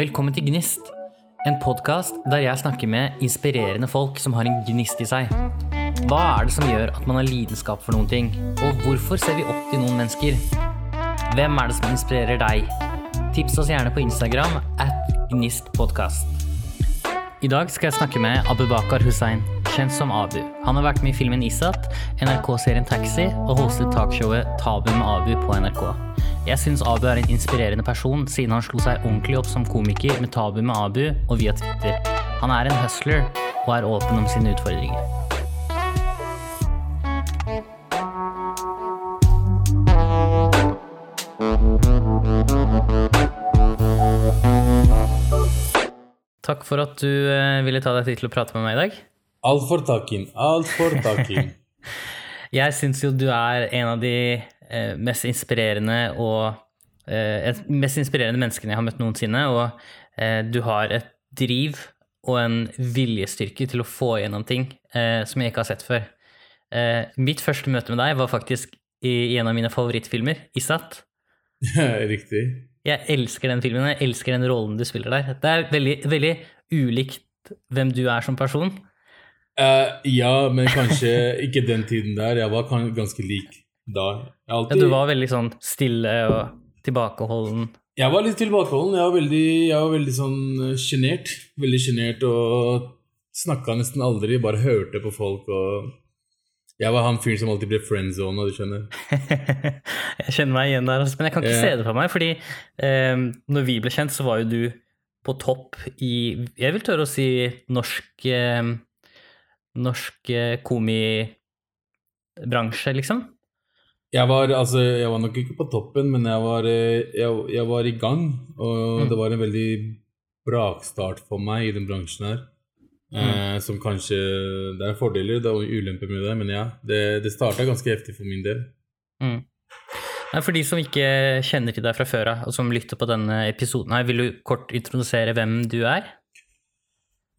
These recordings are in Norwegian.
Velkommen til Gnist, en podkast der jeg snakker med inspirerende folk som har en gnist i seg. Hva er det som gjør at man har lidenskap for noen ting, og hvorfor ser vi opp til noen mennesker? Hvem er det som inspirerer deg? Tips oss gjerne på Instagram at gnistpodkast. I dag skal jeg snakke med Abubakar Hussein, kjent som Abu. Han har vært med i filmen Isat, NRK-serien Taxi og hostet talkshowet Tabu med Abu på NRK. Jeg syns Abu er en inspirerende person, siden han slo seg ordentlig opp som komiker med Tabu med Abu og via Twitter. Han er en hustler og er åpen om sine utfordringer. Takk for at du eh, ville ta deg tid til å prate med meg i dag. Alt for takken. Alt for takken. Jeg syns jo du er en av de mest inspirerende og eh, mest inspirerende menneskene jeg har møtt noensinne. Og eh, du har et driv og en viljestyrke til å få igjennom ting eh, som jeg ikke har sett før. Eh, mitt første møte med deg var faktisk i, i en av mine favorittfilmer, Isat. Riktig. Jeg elsker den filmen, jeg elsker den rollen du spiller der. Det er veldig, veldig ulikt hvem du er som person. Uh, ja, men kanskje ikke den tiden der. Jeg var ganske lik da. Jeg, Ja, du var veldig sånn stille og tilbakeholden. jeg var litt tilbakeholden. Jeg var veldig, jeg var veldig sånn eh, sjenert. Veldig sjenert og snakka nesten aldri. Bare hørte på folk og Jeg var han fyren som alltid ble friendzona, du skjønner. jeg kjenner meg igjen der, altså, men jeg kan ikke yeah. se det for meg, fordi eh, når vi ble kjent, så var jo du på topp i Jeg vil tørre å si norsk eh, Norsk komibransje, liksom. Jeg var, altså, jeg var nok ikke på toppen, men jeg var, eh, jeg, jeg var i gang. Og Mm. det var en veldig brakstart for meg i den bransjen her. Eh, som kanskje Det er fordeler det er ulemper med det, men ja. Det, det starta ganske heftig for min del. Mm. Nei, For de som ikke kjenner til deg fra før av, og som lytter på denne episoden her, vil du kort introdusere hvem du er?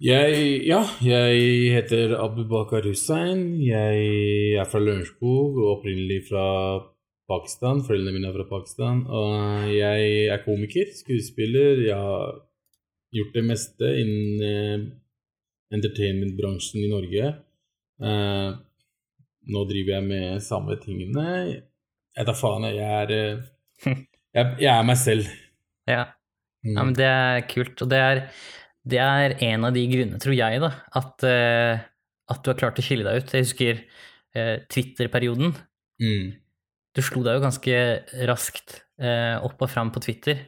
Jeg, ja, jeg heter Abubakar Hussein. Jeg er fra Lørenskog og opprinnelig fra Pakistan. Foreldrene mine er fra Pakistan. Og jeg er komiker, skuespiller. Jeg har gjort det meste innen eh, entertainmentbransjen i Norge. Eh, nå driver jeg med samme tingene. Jeg tar faen, jeg er eh, jeg, jeg er meg selv. Ja. Mm. Ja, men det er kult. Og det er, det er en av de grunnene, tror jeg, da, at, eh, at du har klart å skille deg ut. Jeg husker eh, Twitter-perioden. Mm. Du slo deg jo ganske raskt eh, opp og fram på Twitter.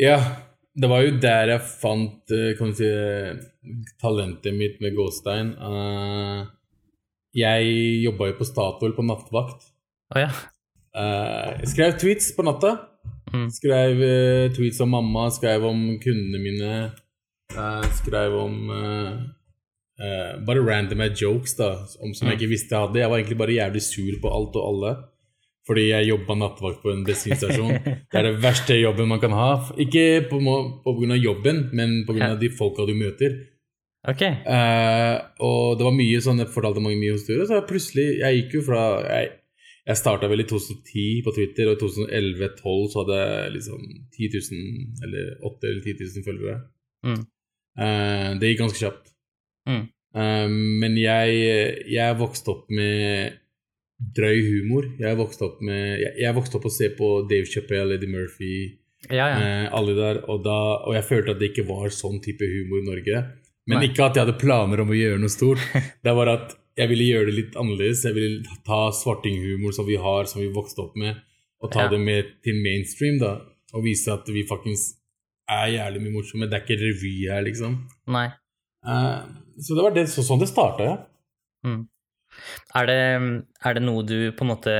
Ja, det var jo der jeg fant kan si, talentet mitt med gåstein. Jeg jobba jo på Statoil på nattvakt. Oh, ja. Jeg skrev tweets på natta. Mm. Skrev tweets om mamma, skrev om kundene mine. Eh, skrev om eh, eh, Bare random jokes da, om som jeg ikke visste jeg hadde. Jeg var egentlig bare jævlig sur på alt og alle. Fordi jeg jobba nattevakt på en bensinstasjon. Det er det verste jobben man kan ha. Ikke av jobben, men av de folka du møter. Ok. Eh, og det var mye sånn, jeg fortalte mange mye historier, så jeg plutselig Jeg gikk jo fra Jeg, jeg starta vel i 2010 på Twitter, og i 2011-2012 så hadde jeg liksom 10 000, eller 8 eller 10 000 følgere. Mm. Eh, det gikk ganske kjapt. Mm. Uh, men jeg, jeg vokste opp med drøy humor. Jeg vokste opp med Jeg, jeg vokste opp å se på Dave Chappelle, Eddie Murphy, Ja, ja. Uh, alle der, og, da, og jeg følte at det ikke var sånn type humor i Norge. Men Nei. ikke at jeg hadde planer om å gjøre noe stort. Det var at jeg ville gjøre det litt annerledes. Jeg ville ta svartinghumor som vi har, som vi vokste opp med, og ta Ja. det med til mainstream, da. Og vise at vi fuckings er jævlig mye morsomme. Det er ikke revy her, liksom. Nei. Uh, så det var det, så, sånn det starta, ja. Mm. Er, det, er det noe du på en måte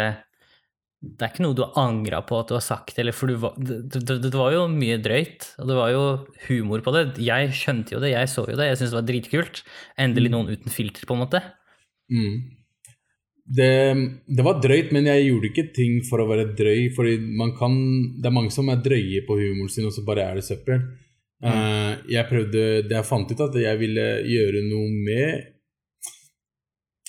Det er ikke noe du har angra på at du har sagt, eller for du var, det, det, det var jo mye drøyt, og det var jo humor på det. Jeg skjønte jo det, jeg så jo det, jeg syntes det var dritkult. Endelig noen uten filter, på en måte. Mm. Det, det var drøyt, men jeg gjorde ikke ting for å være drøy. Fordi man kan Det er mange som er drøye på humoren sin, og så bare er det søppel. Eh, jeg prøvde Det jeg fant ut at jeg ville gjøre noe med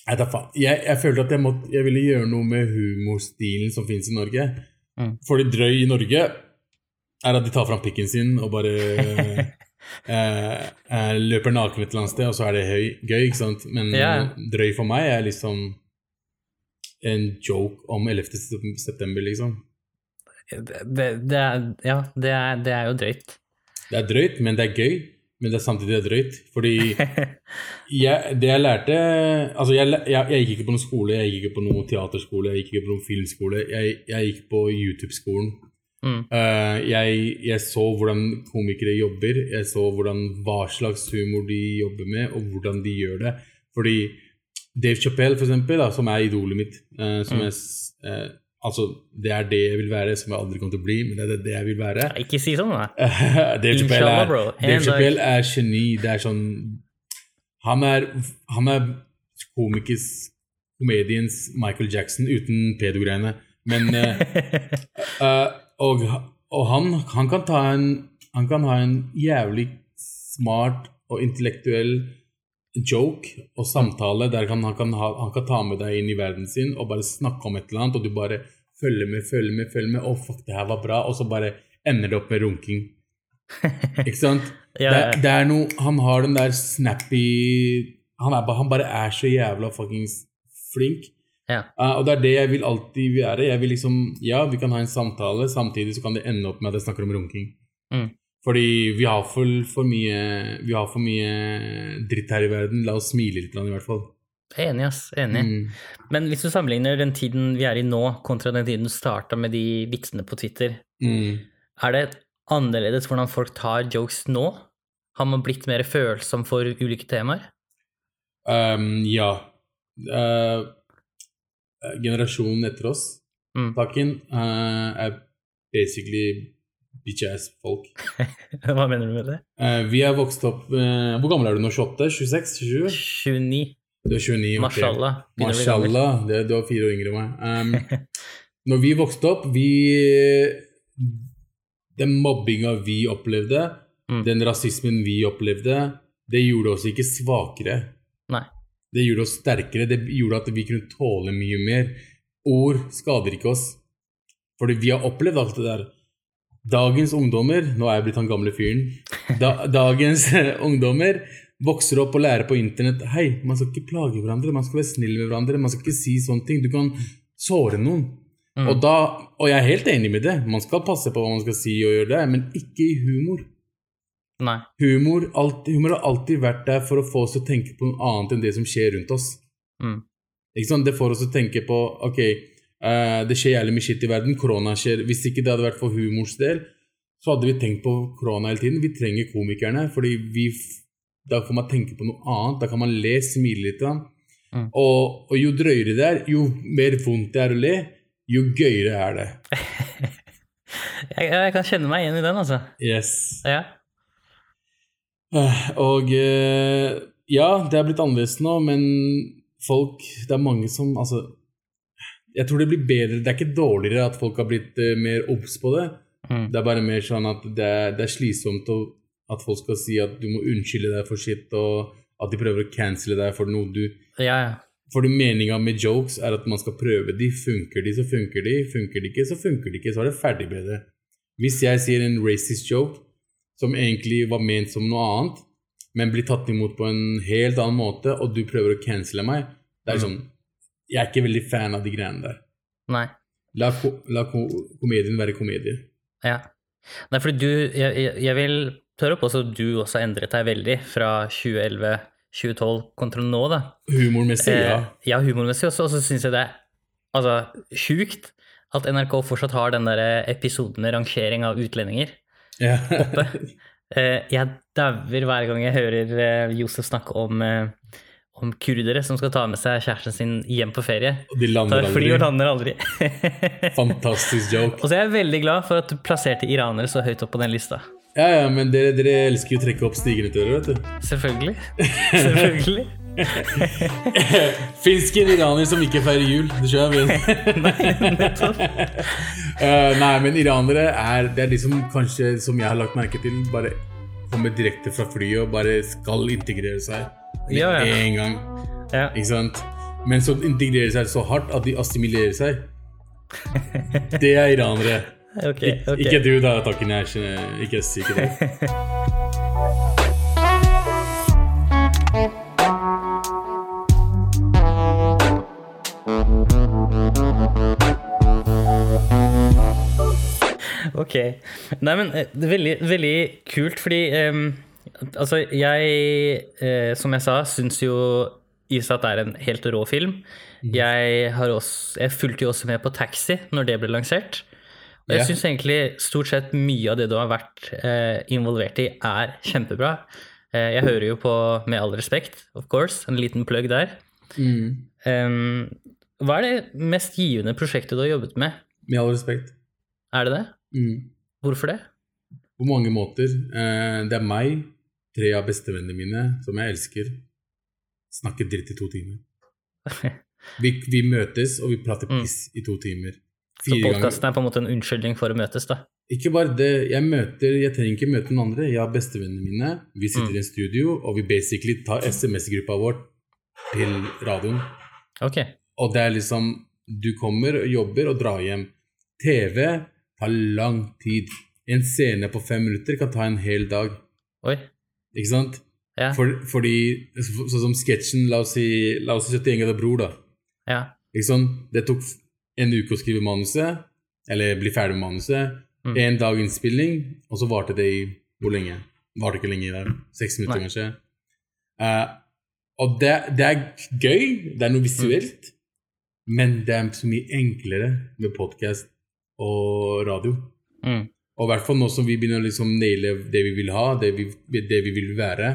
Jeg, jeg, jeg følte at jeg, måtte, jeg ville gjøre noe med humorstilen som fins i Norge. Mm. Fordi drøy i Norge er at de tar fram pikken sin og bare eh, eh, løper naken et eller annet sted, og så er det høy, gøy, ikke sant? Men yeah. drøy for meg er liksom en joke om 11. september, liksom. Det, det, er, ja, det er, det er jo drøyt. Det er drøyt, men det er gøy. Men det er samtidig drøyt. Fordi jeg, det jeg lærte Altså, jeg, jeg, jeg gikk ikke på noen skole, jeg gikk ikke på noen teaterskole, jeg gikk ikke på noen filmskole. Jeg, gikk på YouTube-skolen. Mm. Uh, jeg så hvordan komikere jobber, jeg så hvordan, hva slags humor de jobber med, og hvordan de gjør det. Fordi Dave Chappelle, for eksempel, da, som er idolet mitt eh, som Mm. jeg, eh, Altså, det er det jeg vil være, som jeg aldri kommer til å bli, men det er det jeg vil være. Ja, Ikke si sånn, da. Dave Chappelle er, bro. Dave Chappelle er geni. Det er sånn Han er, han er komikers komediens Michael Jackson uten pedo-greiene. Men eh, eh, Og, og han, han kan ta en Han kan ha en jævlig smart og intellektuell joke og samtale der han, han, kan ha, han kan ta med deg inn i verden sin og bare snakke om et eller annet, og du bare følger med, følger med, følger med. Å, fuck, det her var bra. Og så bare ender det opp med runking. Ikke sant? Ja, ja. det er noe Han har den der snappy Han, er, han bare er så jævla fuckings flink. Ja. Uh, og det er det jeg vil alltid være. Jeg vil liksom Ja, vi kan ha en samtale, samtidig så kan det ende opp med at jeg snakker om runking. Mm. Fordi vi har for, for mye Vi har for mye dritt her i verden. La oss smile litt, i hvert fall. Enig, ass. Enig. Mm. Men hvis du sammenligner den tiden vi er i nå, kontra den tiden du starta med de vitsene på Twitter, Mm. er det annerledes hvordan folk tar jokes nå? Har man blitt mer følsom for ulike temaer? Um, ja. Uh, generasjonen etter oss, Mm. pakken, uh, er basically bitch-ass-folk. Hva mener du med det? Uh, vi er vokst opp uh, Hvor gammel er du nå? 28? 26? 27? 29. Du er 29. ok. Mashallah. Mashallah. Det, du er fire år yngre enn meg. Um, når vi vokste opp, vi Den mobbinga vi opplevde, Mm. den rasismen vi opplevde, det gjorde oss ikke svakere. Nei. Det gjorde oss sterkere. Det gjorde at vi kunne tåle mye mer. Ord skader ikke oss. Fordi vi har opplevd alt det der. Dagens ungdommer Nå er jeg blitt han gamle fyren. Da, dagens ungdommer vokser opp og lærer på internett Hei, man skal ikke plage hverandre, man skal være snill med hverandre, man skal ikke si sånne ting. Du kan såre noen. Mm. Og, da, og jeg er helt enig med det. Man skal passe på hva man skal si og gjøre det, men ikke i humor. Nei. Humor, alt, humor har alltid vært der for å få oss til å tenke på noe annet enn det som skjer rundt oss. Mm. Ikke sant? Det får oss til å tenke på Ok, det skjer jævlig mye shit i verden. Korona skjer. Hvis ikke det hadde vært for humors del, så hadde vi tenkt på korona hele tiden. Vi trenger komikerne, fordi vi da får man tenke på noe annet. Da kan man le, smile litt. Mm. Og, og jo drøyere det er, jo mer vondt det er å le, jo gøyere er det. Jeg, jeg kan kjenne meg igjen i den, altså. Yes. Ja. Eh, Og eh, ja, det er blitt annerledes nå, men folk Det er mange som Altså, jeg tror det blir bedre. Det er ikke dårligere at folk har blitt uh, mer obs på det. Mm. Det er bare mer sånn at det er, det er slitsomt å, at folk skal si at du må unnskylde deg for shit, og at de prøver å cancele deg for noe du Ja, ja. Fordi meninga med jokes er at man skal prøve de. Funker de, så funker de. Funker de ikke, så funker de ikke. Så er det ferdig med det. Hvis jeg sier en racist joke som egentlig var ment som noe annet, men blir tatt imot på en helt annen måte, og du prøver å cancele meg, det er Mm. sånn Jeg er ikke veldig fan av de greiene der. Nei. La, ko, la ko, komedien være komedie. Ja. Nei, fordi du Jeg, jeg, vil tørre å påstå at du også har endret deg veldig fra 2011, 2012 kontra nå, da. Humormessig, ja. Eh, ja, humormessig også, og så syns jeg det er altså, sjukt at NRK fortsatt har den der episoden med rangering av utlendinger. ja. oppe. Eh, jeg dauer hver gang jeg hører eh, Josef snakke om, eh, om kurdere som skal ta med seg kjæresten sin hjem på ferie. Og de lander Tar fly og lander aldri. Fantastisk joke. og så er jeg veldig glad for at du plasserte iranere så høyt opp på den lista. Ja, ja, men dere, dere elsker jo å trekke opp stigene til dere, vet du. Selvfølgelig. Selvfølgelig. Finsken iraner som ikke feirer jul. Det skjønner. Nettopp. Eh, nei, men iranere er Det er de som kanskje, som jeg har lagt merke til, bare kommer direkte fra flyet og bare skal integrere seg med Ja, ja. en gang. Ja. Ikke sant? Men så integrerer seg så hardt at de assimilerer seg. Det er iranere. okay, Ik ok. Ikke du, da, Takken. Jeg er ikke, ikke si ikke det. Ok. Nei, men eh, det er veldig, veldig kult, fordi em, Altså, jeg, eh, som jeg sa, syns jo Isat er en helt rå film. Jeg, har også, jeg fulgte jo også med på Taxi når det ble lansert. Og jeg Ja. syns egentlig stort sett mye av det du har vært eh, involvert i, er kjempebra. Eh, jeg hører jo på Med all respekt, of course, en liten plugg der. Em, hva er det mest givende prosjektet du har jobbet med? Med all respekt. Er det det? Mm. Hvorfor det? På mange måter. Eh, det er meg, tre av bestevennene mine, som jeg elsker. Snakker dritt i to timer. Vi, vi møtes, og vi prater piss i to timer. Fire Så podkasten er på en måte en unnskyldning for å møtes, da. Ikke bare det, jeg møter Jeg trenger ikke møte noen andre. Jeg har bestevennene mine. Vi sitter Mm. i en studio, og vi basically tar SMS-gruppa vår til radioen. Okay. Og det er liksom Du kommer og jobber og drar hjem. TV tar lang tid. En scene på fem minutter kan ta en hel dag. Oi. Ikke sant? Ja. For, fordi så- Sånn som sketsjen La oss si, la oss si 71 grader bror, da. ja. Ikke sant? Det tok en uke å skrive manuset, eller bli ferdig med manuset. Mm. En dag innspilling, og så varte det i Hvor lenge? Varte ikke lenge i dag. Seks minutter, Nei. kanskje. Uh, og det, det er gøy, det er noe visuelt, men det er så mye enklere med podkast og radio. Mm. Og i hvert fall nå som vi begynner å liksom naile det vi vil ha, det vi, det vi vil være.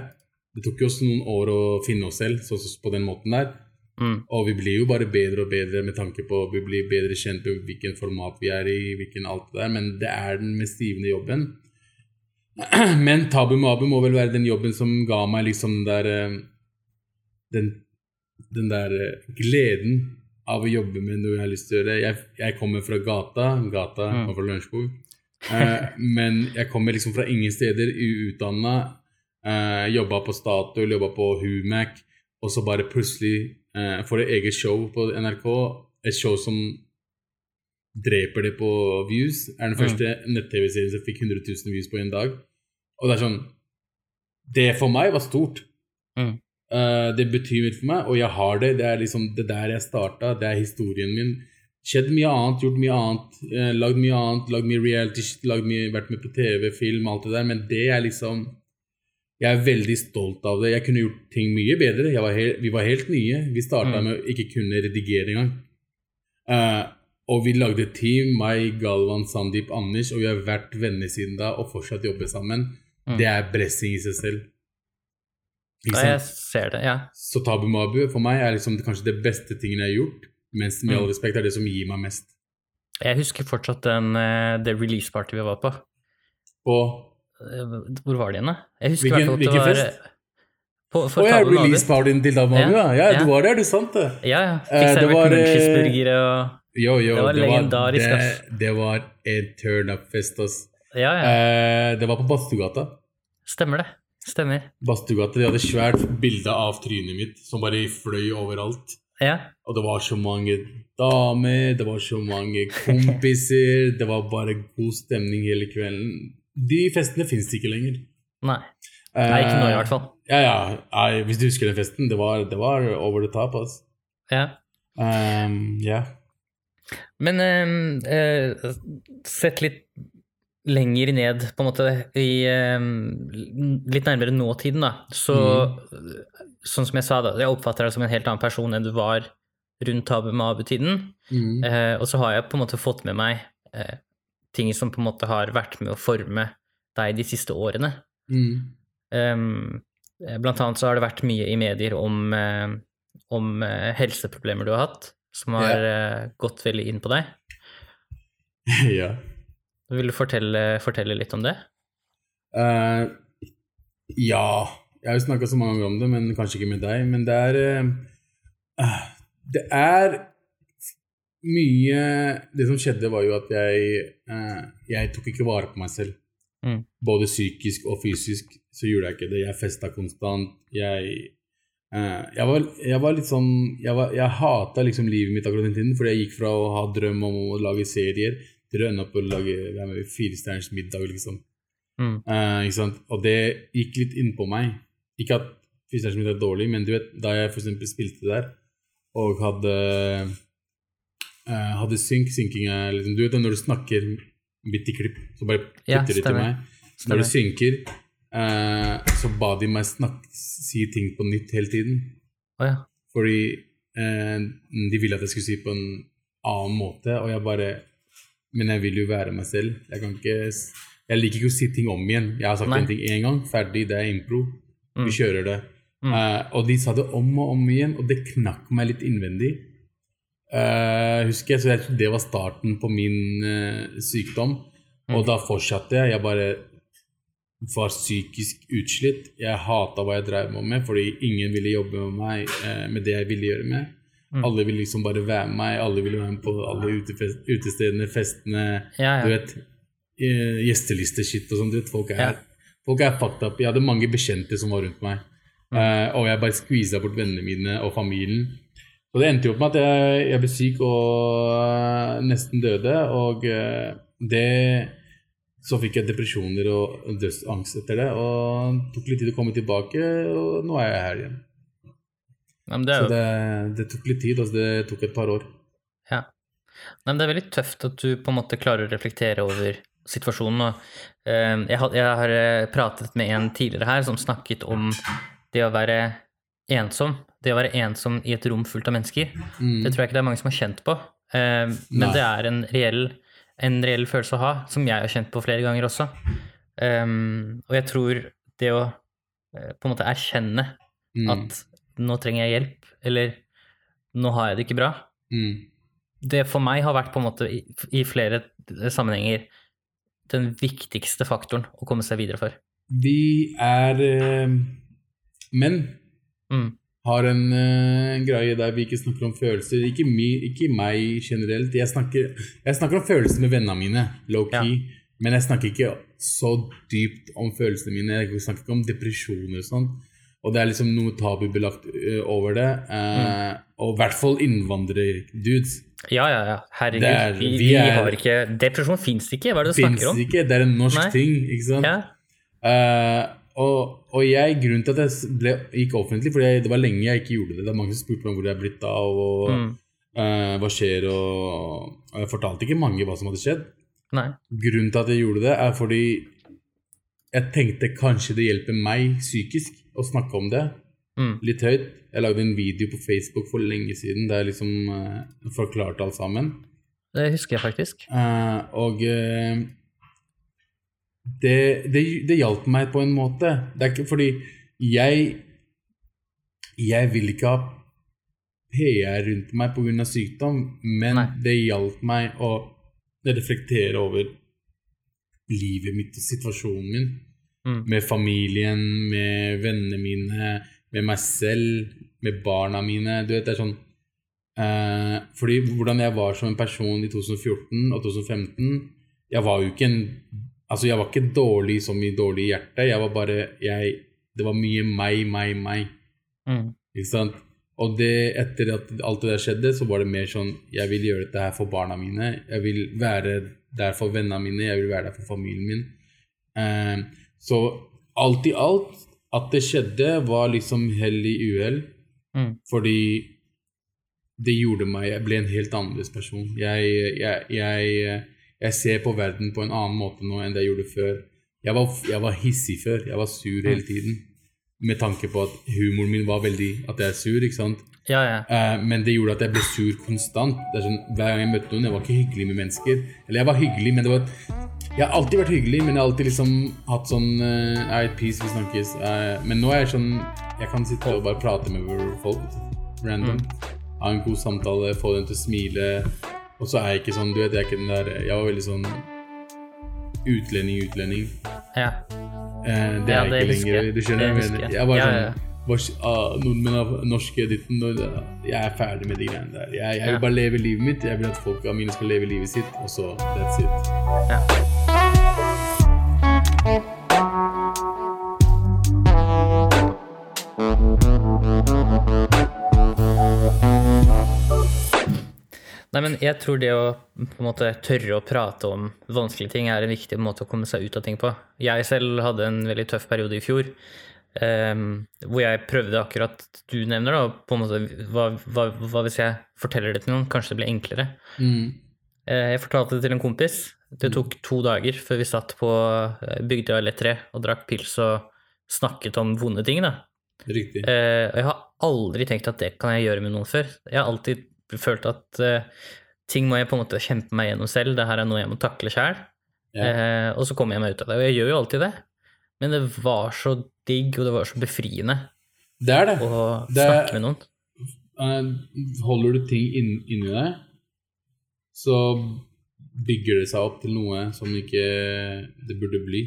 Det tok jo oss noen år å finne oss selv så, så, på den måten der. Mm. Og vi blir jo bare bedre og bedre med tanke på Vi blir bedre kjent med hvilken format vi er i, hvilken alt det der, men det er den mest givende jobben. Men Tabu Mabu må vel være den jobben som ga meg liksom den der eh, Den, den der eh, gleden av å jobbe med noe jeg har lyst til å gjøre. Jeg, jeg kommer fra gata. Gata Mm. kommer fra Lørenskog. Eh, men jeg kommer liksom fra ingen steder, uutdanna. Uh, jobba på Statoil, jobba på Humac, og så bare plutselig eh, får jeg eget show på NRK. Et show som dreper det på views. Er den Mm. første nett-TV-serien som fikk 100 000 views på en dag. Og det er sånn Det for meg var stort. Mm. Uh, det betyr mye for meg, og jeg har det. Det er liksom det der jeg starta, det er historien min. Skjedd mye annet, gjort mye annet, eh, lagd mye annet, lagd mye reality, shit, mye, vært med på TV, film, alt det der, men det er liksom Jeg er veldig stolt av det. Jeg kunne gjort ting mye bedre. Var helt, vi var helt nye. Vi starta Mm. med å ikke kunne redigere engang. Uh, og vi lagde et team, meg, Galvan, Sandeep, Anders, og vi har vært venner siden da og fortsatt jobber sammen. Mm. Det er blessing i seg selv. Ikke Ja, jeg ser det, ja. Så Tabu Mabu for meg er liksom kanskje det beste tingen jeg har gjort, mens med Mm. all respekt er det som gir meg mest. Jeg husker fortsatt den, eh, det release-party vi var på. Og Eh, Hvor var det igjen, da? Jeg husker Hvilken- hvilken var fest? På, for jeg Tabu release-partyen til Tabu Mabu, ja. Ja, ja. ja. Du var der, du, sant det? Ja, ja. Eh, Fikk det servert var, eh, munchiesburgere og Jo, jo. Det var legendarisk, det, ass. det var en turn-up-fest, ass. Ja, ja. Eh, det var på Badstuegata. Stemmer det. Stemmer. Badstuegata, De hadde svært bilde av trynet mitt som bare fløy overalt. Ja. Og det var så mange damer, det var så mange kompiser. Det var bare god stemning hele kvelden. De festene fins ikke lenger. Nei. Nei, ikke nå i Eh, hvert fall. Ja, ja. Nei, hvis du husker den festen, det var, det var over the top, altså. Ja. Um, yeah. Men eh, uh, sett litt lenger ned, på en måte, i eh, litt nærmere nåtiden, da, så Sånn som jeg sa, da, jeg oppfatter deg som en helt annen person enn du var rundt Tabu Mabu-tiden. Mm. Eh, og så har jeg på en måte fått med meg eh, ting som på en måte har vært med å forme deg de siste årene. Mm. Um, blant annet så har det vært mye i medier om, eh, om helseproblemer du har hatt, som har eh, gått veldig inn på deg. ja. Vil du fortelle, fortelle litt om det? Uh, ja Jeg har jo snakka så mange ganger om det, men kanskje ikke med deg. Men det er uh, Det er mye Det som skjedde, var jo at jeg uh, Jeg tok ikke vare på meg selv. Mm. Både psykisk og fysisk så gjorde jeg ikke det. Jeg festa konstant. Jeg jeg, var, jeg var litt sånn Jeg, var- jeg hata liksom livet mitt akkurat den tiden, fordi jeg gikk fra å ha drøm om å lage serier lettere opp og lage firestjerners middag, liksom. Mm. Uh, ikke sant? Og det gikk litt innpå meg. Ikke at firestjerners middag er dårlig, men du vet, da jeg eksempel spilte der og hadde uh, hadde synk, synking er liksom Du vet når du snakker bitte klipp, så bare putter Ja, det til meg. meg. Når du synker, uh, så ba de meg snakke, si ting på nytt hele tiden. Oh, ja. Fordi de ville at jeg skulle si på en annen måte, og jeg bare Men jeg vil jo være meg selv. Jeg kan ikke Jeg liker ikke å si ting om igjen. Jeg har sagt Nei. en ting én gang, ferdig, det er impro. Mm. Vi kjører det. Mm. Uh, og de sa det om og om igjen, og det knakk meg litt innvendig. Uh, husker jeg, så jeg tror det var starten på min uh, sykdom. Og Mm. da fortsatte jeg. Jeg bare var psykisk utslitt. Jeg hata hva jeg drev med, fordi ingen ville jobbe med meg med det jeg ville gjøre med. Mm. Alle ville liksom bare være med meg, alle ville være med på alle utefest, utestedene, festene, Ja, du vet, eh, gjestelisteshit og sånn. Du vet, folk er, Ja. folk er fucked up. Jeg hadde mange bekjente som var rundt meg, Mm. Uh, og jeg bare skvisa bort vennene mine og familien. Og det endte jo opp med at jeg, jeg ble syk og eh, nesten døde, og det så fikk jeg depresjoner og dødsangst etter det, og det tok litt tid å komme tilbake, og nå er jeg her igjen. Ja, det er Så det, det tok litt tid, altså det tok et par år. Ja. Nei, men det er veldig tøft at du på en måte klarer å reflektere over situasjonen. Eh, jeg, har, eh, pratet med en tidligere her som snakket om det å være ensom. Det å være ensom i et rom fullt av mennesker. Mm. Det tror jeg ikke det er mange som har kjent på. Eh, men Nei. det er en reell, en reell følelse å ha, som jeg har kjent på flere ganger også. Og jeg tror det å på en måte erkjenne Mm. at nå trenger jeg hjelp, eller nå har jeg det ikke bra, Mm. det for meg har vært på en måte i, i flere sammenhenger den viktigste faktoren å komme seg videre for. Vi er eh, menn. Mm. Har en eh, greie der vi ikke snakker om følelser. Ikke, my, ikke meg generelt. Jeg snakker, jeg snakker om følelser med vennene mine, low-key. Men jeg snakker ikke så dypt om følelsene mine. Jeg snakker ikke om depresjoner og sånn. Og det er liksom noe tabubelagt eh, over det. Eh, Og i hvert fall innvandrerdudes. Ja, ja, ja. Herregud. Er- vi, vi vi er- har ikke Depresjon fins ikke. Hva er det du snakker om? ikke. Det er en norsk Nei. ting, ikke sant? Ja. Eh, og, og jeg, grunnen til at jeg ble, gikk offentlig, for det var lenge jeg ikke gjorde det. Det er mange som spurte meg hvor jeg er blitt av, og Mm. eh, hva skjer, og, og jeg fortalte ikke mange hva som hadde skjedd. Nei. Grunnen til at jeg gjorde det, er fordi jeg tenkte kanskje det hjelper meg psykisk å snakke om det Mm. litt høyt. Jeg lagde en video på Facebook for lenge siden der jeg liksom uh, forklarte alt sammen. Det husker jeg faktisk. Uh, og uh, det, det, det hjalp meg på en måte. Det er ikke fordi jeg Jeg vil ikke ha PR rundt meg pga. sykdom, men Nei. det hjalp meg å reflektere over livet mitt og situasjonen min. Mm. Med familien, med vennene mine, med meg selv, med barna mine. Du vet, det er sånn eh, Fordi hvordan jeg var som en person i 2014 og 2015 Jeg var jo ikke en Altså, jeg var ikke dårlig som i dårlig hjerte. Jeg var bare jeg, Det var mye meg, meg, meg. Mm. Ikke sant? Og det, etter at alt det der skjedde, så var det mer sånn Jeg vil gjøre dette her for barna mine. Jeg vil være der for vennene mine. Jeg vil være der for familien min. Eh, så alt i alt, at det skjedde, var liksom hell i uhell. Mm. Fordi det gjorde meg Jeg ble en helt annerledes person. Jeg, jeg, jeg, jeg ser på verden på en annen måte nå enn det jeg gjorde før. Jeg var, jeg var hissig før. Jeg var sur hele tiden. Med tanke på at humoren min var veldig At jeg er sur, ikke sant. Ja, ja. Uh, men det gjorde at jeg ble sur konstant. Det sånn, Hver gang jeg møtte noen, jeg var ikke hyggelig med mennesker. Eller jeg var hyggelig, men det var Jeg har alltid vært hyggelig, men jeg har alltid liksom hatt sånn uh, Right, peace, vi snakkes. Uh, men nå er jeg sånn Jeg kan sitte og bare prate med folk. Random. Ha en god samtale, få dem til å smile. Og så er jeg ikke sånn Du vet, jeg er ikke den der Jeg var veldig sånn utlending, utlending. ja. Uh, det Ja, er jeg ikke lenger. Du skjønner Det jeg jeg. Jeg var sånn ja, ja. Ah, Nordmenn av norske editen og Jeg er ferdig med de greiene der. Jeg, jeg vil bare leve livet mitt. Jeg vil at folka mine skal leve livet sitt, og så that's it. ja. Nei, men men jeg tror det å på en måte tørre å prate om vanskelige ting er en viktig måte å komme seg ut av ting på. Jeg selv hadde en veldig tøff periode i fjor. Um, hvor jeg prøvde akkurat du nevner, da, på en måte hva, hva, hva hvis jeg forteller det til noen? Kanskje det blir enklere. Mm. Uh, jeg fortalte det til en kompis. Det tok to dager før vi satt på Bygdøy Bygdøy Lettre og drakk pils og snakket om vonde ting. da. Riktig. Uh, og jeg har aldri tenkt at det kan jeg gjøre med noen før. Jeg har alltid følt at ting må jeg på en måte kjempe meg gjennom selv. Det her er noe jeg må takle sjæl. Ja. og så kommer jeg meg ut av det. Og jeg gjør jo alltid det. Men det var så digg, og det var så befriende Det er det. å Det er- snakke med noen. Eh, holder du ting inn, inni deg, så bygger det seg opp til noe som ikke det burde bli.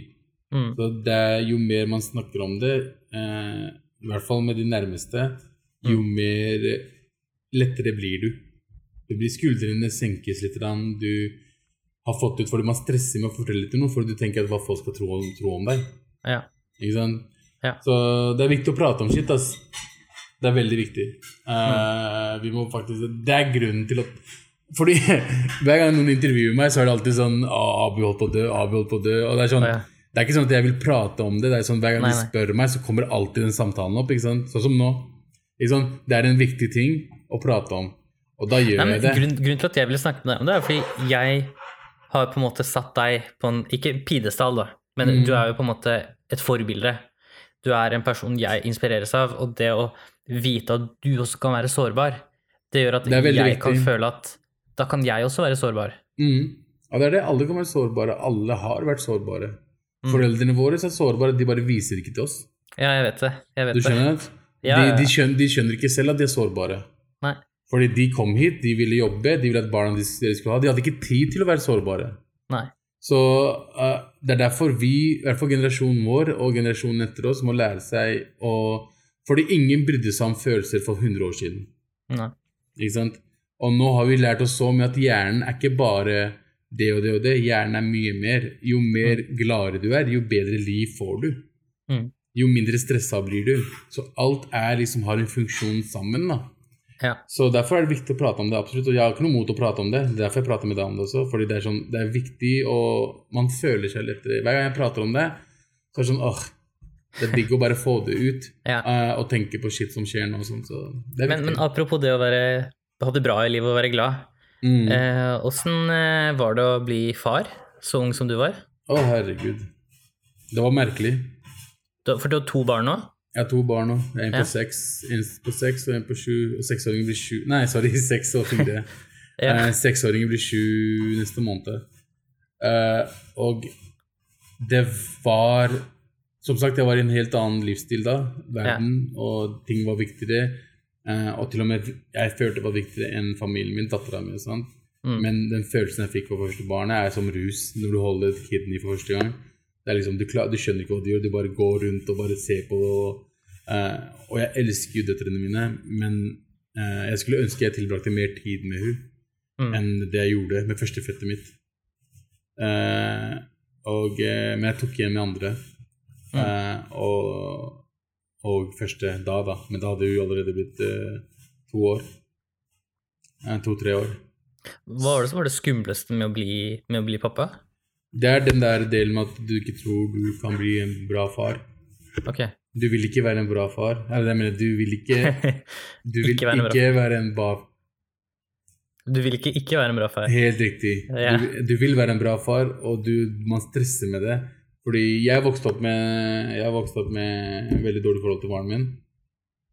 Mm. Så det er, jo mer man snakker om det, eh, i hvert fall med de nærmeste, jo Mm. mer lettere blir du. Det blir Skuldrene senkes litt. Du har fått ut fordi man stresser med å fortelle til noen, fordi du tenker at hva folk skal tro, tro om deg. Ja. Ikke sant? Ja. Så det er viktig å prate om shit, ass. Det er veldig viktig. Uh, vi må faktisk Det er grunnen til at Fordi hver gang noen intervjuer meg, så er det alltid sånn 'Abu holdt på å dø', Abu holdt på å dø. Og det er sånn ja. Det er ikke sånn at jeg vil prate om det. det er sånn Hver gang Nei, de spør meg, så kommer alltid den samtalen opp. ikke sant? Sånn som nå. Ikke sant? Det er en viktig ting å prate om. Og da gjør Nei, jeg det. grunn, grunnen til at jeg ville snakke med deg om det, er fordi jeg har på en måte satt deg på en Ikke pidestall, da, men Mm. du er jo på en måte et forbilde. Du er en person jeg inspireres av, og det å vite at du også kan være sårbar, det gjør at Det jeg viktig. kan føle at da kan jeg også være sårbar. Mm. Ja, det er det. Alle kan være sårbare. Alle har vært sårbare. Mm. Foreldrene våre er sårbare, de bare viser ikke til oss. Ja, jeg vet det. Jeg vet Du skjønner? Det. Ja, de, de, skjønner, de skjønner ikke selv at de er sårbare. Nei. Fordi de kom hit, de ville jobbe, de ville at barna deres skulle ha De hadde ikke tid til å være sårbare. Nei. Så eh, det er derfor vi, i hvert fall generasjonen vår og generasjonen etter oss, må lære seg å Fordi ingen brydde seg om følelser for 100 år siden. Nei. Ikke sant? Og nå har vi lært oss så mye at hjernen er ikke bare det og det og det. Hjernen er mye mer. Jo mer gladere du er, jo bedre liv får du. Mm. Jo mindre stressa blir du. Så alt er liksom har en funksjon sammen. da. Ja. Så derfor er det viktig å prate om det. absolutt, Og jeg har ikke noe mot å prate om det. Det er derfor jeg prater med deg om det også. Fordi det er, sånn, det er viktig, og man føler seg lettere. Hver gang jeg prater om det, så er det sånn åh, det er digg å bare få det ut. Ja. uh, og tenke på shit som skjer nå. Sånn, så Men, men apropos det å være, ha det bra i livet og være glad. Mm. uh, var det å bli far, så ung som du var? Å, herregud. Det var merkelig. Du, for du har to barn nå? Jeg har to barn nå. En på Ja. seks, en på seks og en på sju. Og seksåringen blir sju Nei, sorry, seks og fire. Ja. Eh, Seksåringen blir sju neste måned. Eh, og det var Som sagt, jeg var i en helt annen livsstil da. Verden og ting var viktigere. Eh, og til og med jeg følte det var viktigere enn familien min, dattera mi. Mm. Men den følelsen jeg fikk for første barnet, er som rus når du holder et i for første gang. Det liksom, du, klar, du skjønner ikke hva du gjør, du bare går rundt og bare ser på. eh, og jeg elsker jo døtrene mine, men uh, jeg skulle ønske jeg tilbrakte mer tid med henne Mm. enn det jeg gjorde med førstefødte mitt. Uh, og, men jeg tok igjen med andre. Mm. Og, og første da, da. Men da hadde hun allerede blitt to år. To-tre år. Hva var det som var det skumleste med å bli, med å bli pappa? Det er den der delen med at du ikke tror du kan bli en bra far. Okay. Du vil ikke være en bra far. Eller jeg mener, du vil ikke Du vil Ikke ikke være være en en, bra bra Du vil ikke ikke være en bra far? Helt riktig. Ja. Du, du vil være en bra far, og du, man stresser med det. Fordi jeg vokste opp med Jeg vokste opp med en veldig dårlig forhold til faren min.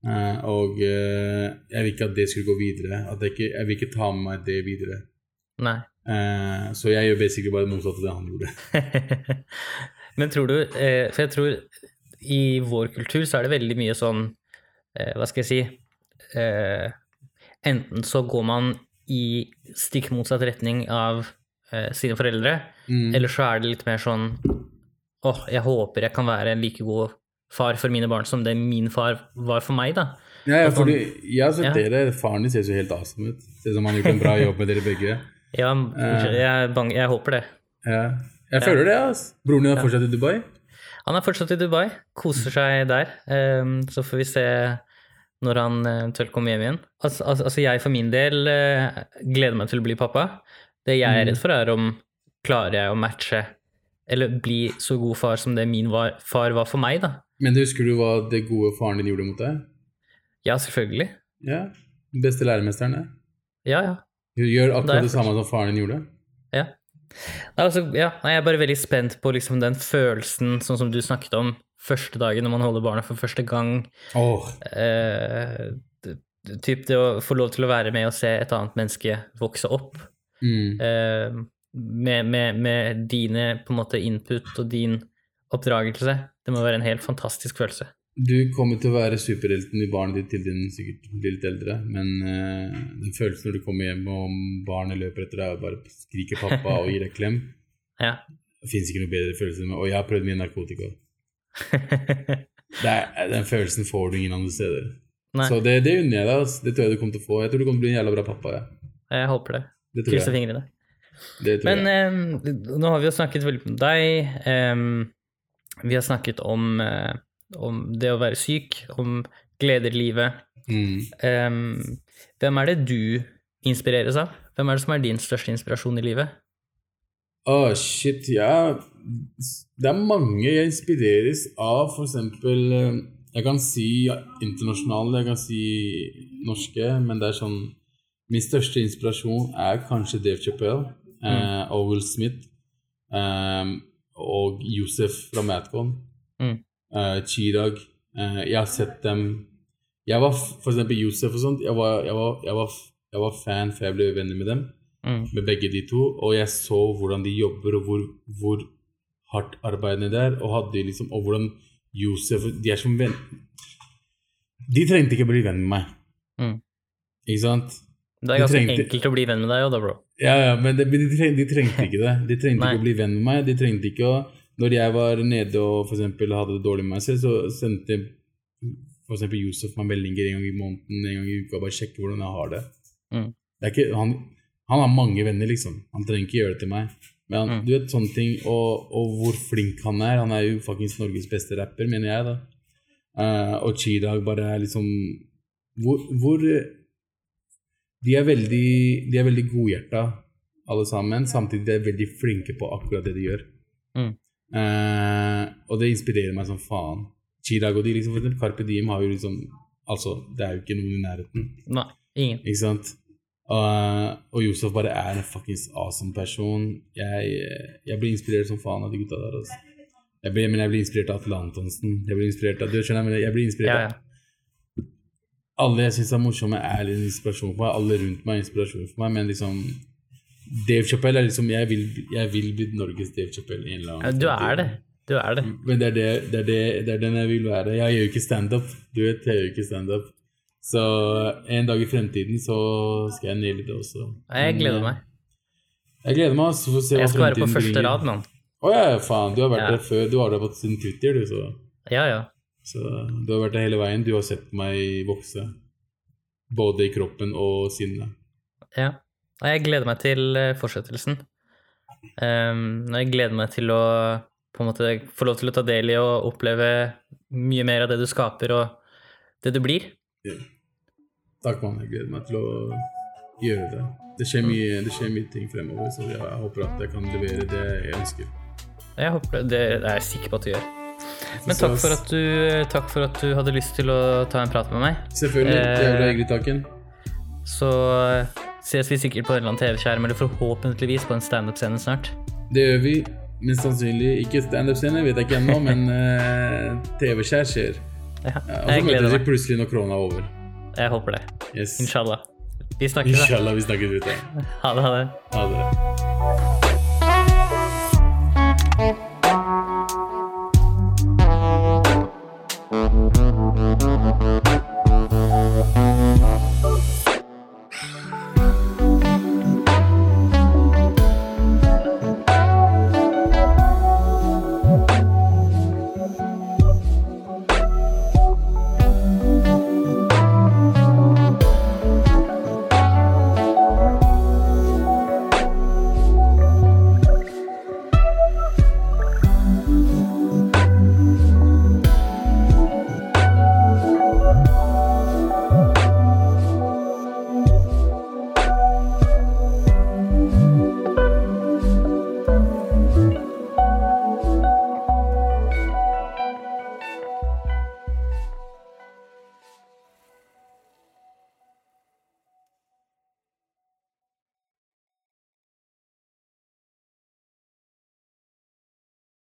Eh, og eh, jeg vil ikke at det skulle gå videre. At jeg, ikke, jeg vil ikke ta med meg det videre. Nei. Eh, så jeg gjør basically bare det motsatte av det han gjorde. Men tror du eh, For jeg tror i vår kultur så er det veldig mye sånn eh, Hva skal jeg si eh, Enten så går man i stikk motsatt retning av eh, sine foreldre, Mm. eller så er det litt mer sånn Åh, jeg håper jeg kan være en like god far for mine barn som det min far var for meg, da. Ja, ja, fordi jeg har sett Ja. dere. Faren din ser så helt awesome ut. Ser ut som han har gjort en bra jobb med dere begge. Ja, jeg, er bang, jeg håper det. Ja. Jeg føler det, ass. Broren din er fortsatt i Dubai? Han er fortsatt i Dubai, koser seg der. Ehm, så får vi se når han eh, eventuelt kommer hjem igjen. Altså, altså, altså jeg for min del eh, gleder meg til å bli pappa. Det jeg er Mm. redd for, er om klarer jeg å matche eller bli så god far som det min var, far var for meg, da. Men husker du hva det gode faren din gjorde mot deg? Ja, selvfølgelig. Ja. Beste læremesteren, det. Ja, ja. Hun gjør akkurat det samme som faren din gjorde. ja. Altså, ja, jeg er bare veldig spent på liksom den følelsen, sånn som du snakket om, første dagen når man holder barna for første gang. Oh. Eh, typ det å få lov til å være med og se et annet menneske vokse opp. mm. eh, med, med, med dine på en måte input og din oppdragelse. Det må være en helt fantastisk følelse. Du kommer til å være superhelten i barnet ditt til din sikkert blir litt eldre, men uh, den følelsen når du kommer hjem og barnet løper etter deg og bare skriker 'pappa' og gir deg klem Ja. Det fins ikke noe bedre følelse enn Og jeg har prøvd mye narkotika. Det er, den følelsen får du ingen andre steder. Nei, Så det, det unner jeg deg. Altså. Det tror jeg du kommer til å få. Jeg tror du kommer til å bli en jævla bra pappa. Ja. jeg håper det. Det tror Krysser fingrene. Det tror Men jeg. eh, nå har vi jo snakket veldig om deg. em, vi har snakket om, eh, om det å være syk, om gleder i livet. Mm. Um, hvem er det du inspireres av? Hvem er det som er din største inspirasjon i livet? Åh, shit, ja. Det er mange jeg inspireres av, for eksempel eh, Jeg kan si internasjonale, jeg kan si norske, men det er sånn Min største inspirasjon er kanskje Dave Chappelle eh, og Will Smith eh, og Josef fra Madcon. Mm. Eh, Chirag. eh, jeg har sett dem Jeg var for eksempel Josef og sånt. Jeg var, jeg var, jeg var, jeg var fan før jeg ble venner med dem Mm. med begge de to, og jeg så hvordan de jobber, og hvor, hvor hardt arbeidende det er, og, hadde liksom, og hvordan Josef De er som venn... De trengte ikke bli venn med meg. Mm. Ikke sant? Det er ganske trengte- enkelt å bli venn med deg òg, da, bro. Ja, ja, men de, de, trengte, de trengte ikke det. De trengte ikke å bli venn med meg. De trengte ikke å Når jeg var nede og for eksempel hadde det dårlig med meg selv, så sendte eksempel Josef meg meldinger en gang i måneden, en gang i uka, bare sjekke hvordan jeg har det. Mm. det er ikke, han, han har mange venner, liksom. Han trenger ikke gjøre det til meg. Men han, Mm. du vet sånne ting, og, og hvor flink han er. Han er jo faktisk Norges beste rapper, mener jeg, da. Uh, og Chirag bare er liksom Hvor, hvor de er veldig, de er veldig godhjerta, alle sammen. Samtidig er de veldig flinke på akkurat det de gjør. Mm. Eh, og det inspirerer meg som faen. Chirag og de, liksom, for eksempel Carpe Diem har jo liksom Altså, det er jo ikke noen i nærheten. Nei, ingen. Ikke sant? Og, og Josef bare er en fuckings awesome person. Jeg, jeg blir inspirert som faen av de gutta der. Altså. Jeg blir, men jeg blir inspirert av Atle Antonsen. Jeg blir inspirert av, du skjønner, men jeg blir inspirert Ja, ja. av alle jeg syns er morsomme, er en inspirasjon for meg. Alle rundt meg er inspirasjon for meg, men liksom Dave Chappelle er liksom Jeg vil, jeg vil bli Norges Dave eller Ja, Du er det. Du er det. Men det er, det, det, er det, det er den jeg vil være. Jeg gjør jo ikke standup. Du vet, jeg gjør ikke standup. Så en dag i fremtiden så skal jeg naile det også. Jeg gleder meg. Jeg gleder meg. Så får vi se Jeg skal være på første bringer. rad, nå. Å ja, faen. Du har vært Ja. der før. Du har vært der siden Twitter, du, så. Ja, ja. så du har vært der hele veien. Du har sett meg vokse. Både i kroppen og sinnet. ja. Jeg gleder meg til eh, fortsettelsen. Um, jeg gleder meg til å på en måte få lov til å ta del i og oppleve mye mer av det du skaper, og det du blir. Takk, mann. Jeg gleder meg til å gjøre det. Det skjer mye, det skjer mye ting fremover, så jeg håper at jeg kan levere det jeg ønsker. Jeg håper det, det er jeg sikker på at du gjør. Men takk for at du, takk for at du hadde lyst til å ta en prat med meg. Selvfølgelig. Eh, Jævla hyggelig, Takken. Så eh, ses vi sikkert på en eller annen TV-skjerm, eller forhåpentligvis på en standup-scene snart. Det gjør vi. Mest sannsynlig ikke standup-scene, vet jeg ikke ennå, men uh, TV-skjær skjer. Ja, Ja, og så møtes vi plutselig når korona er over. Jeg håper det. Yes. Inshallah. Vi snakkes, da. Inshallah, vi snakkes ute. Ha det. Ha det. Ha det.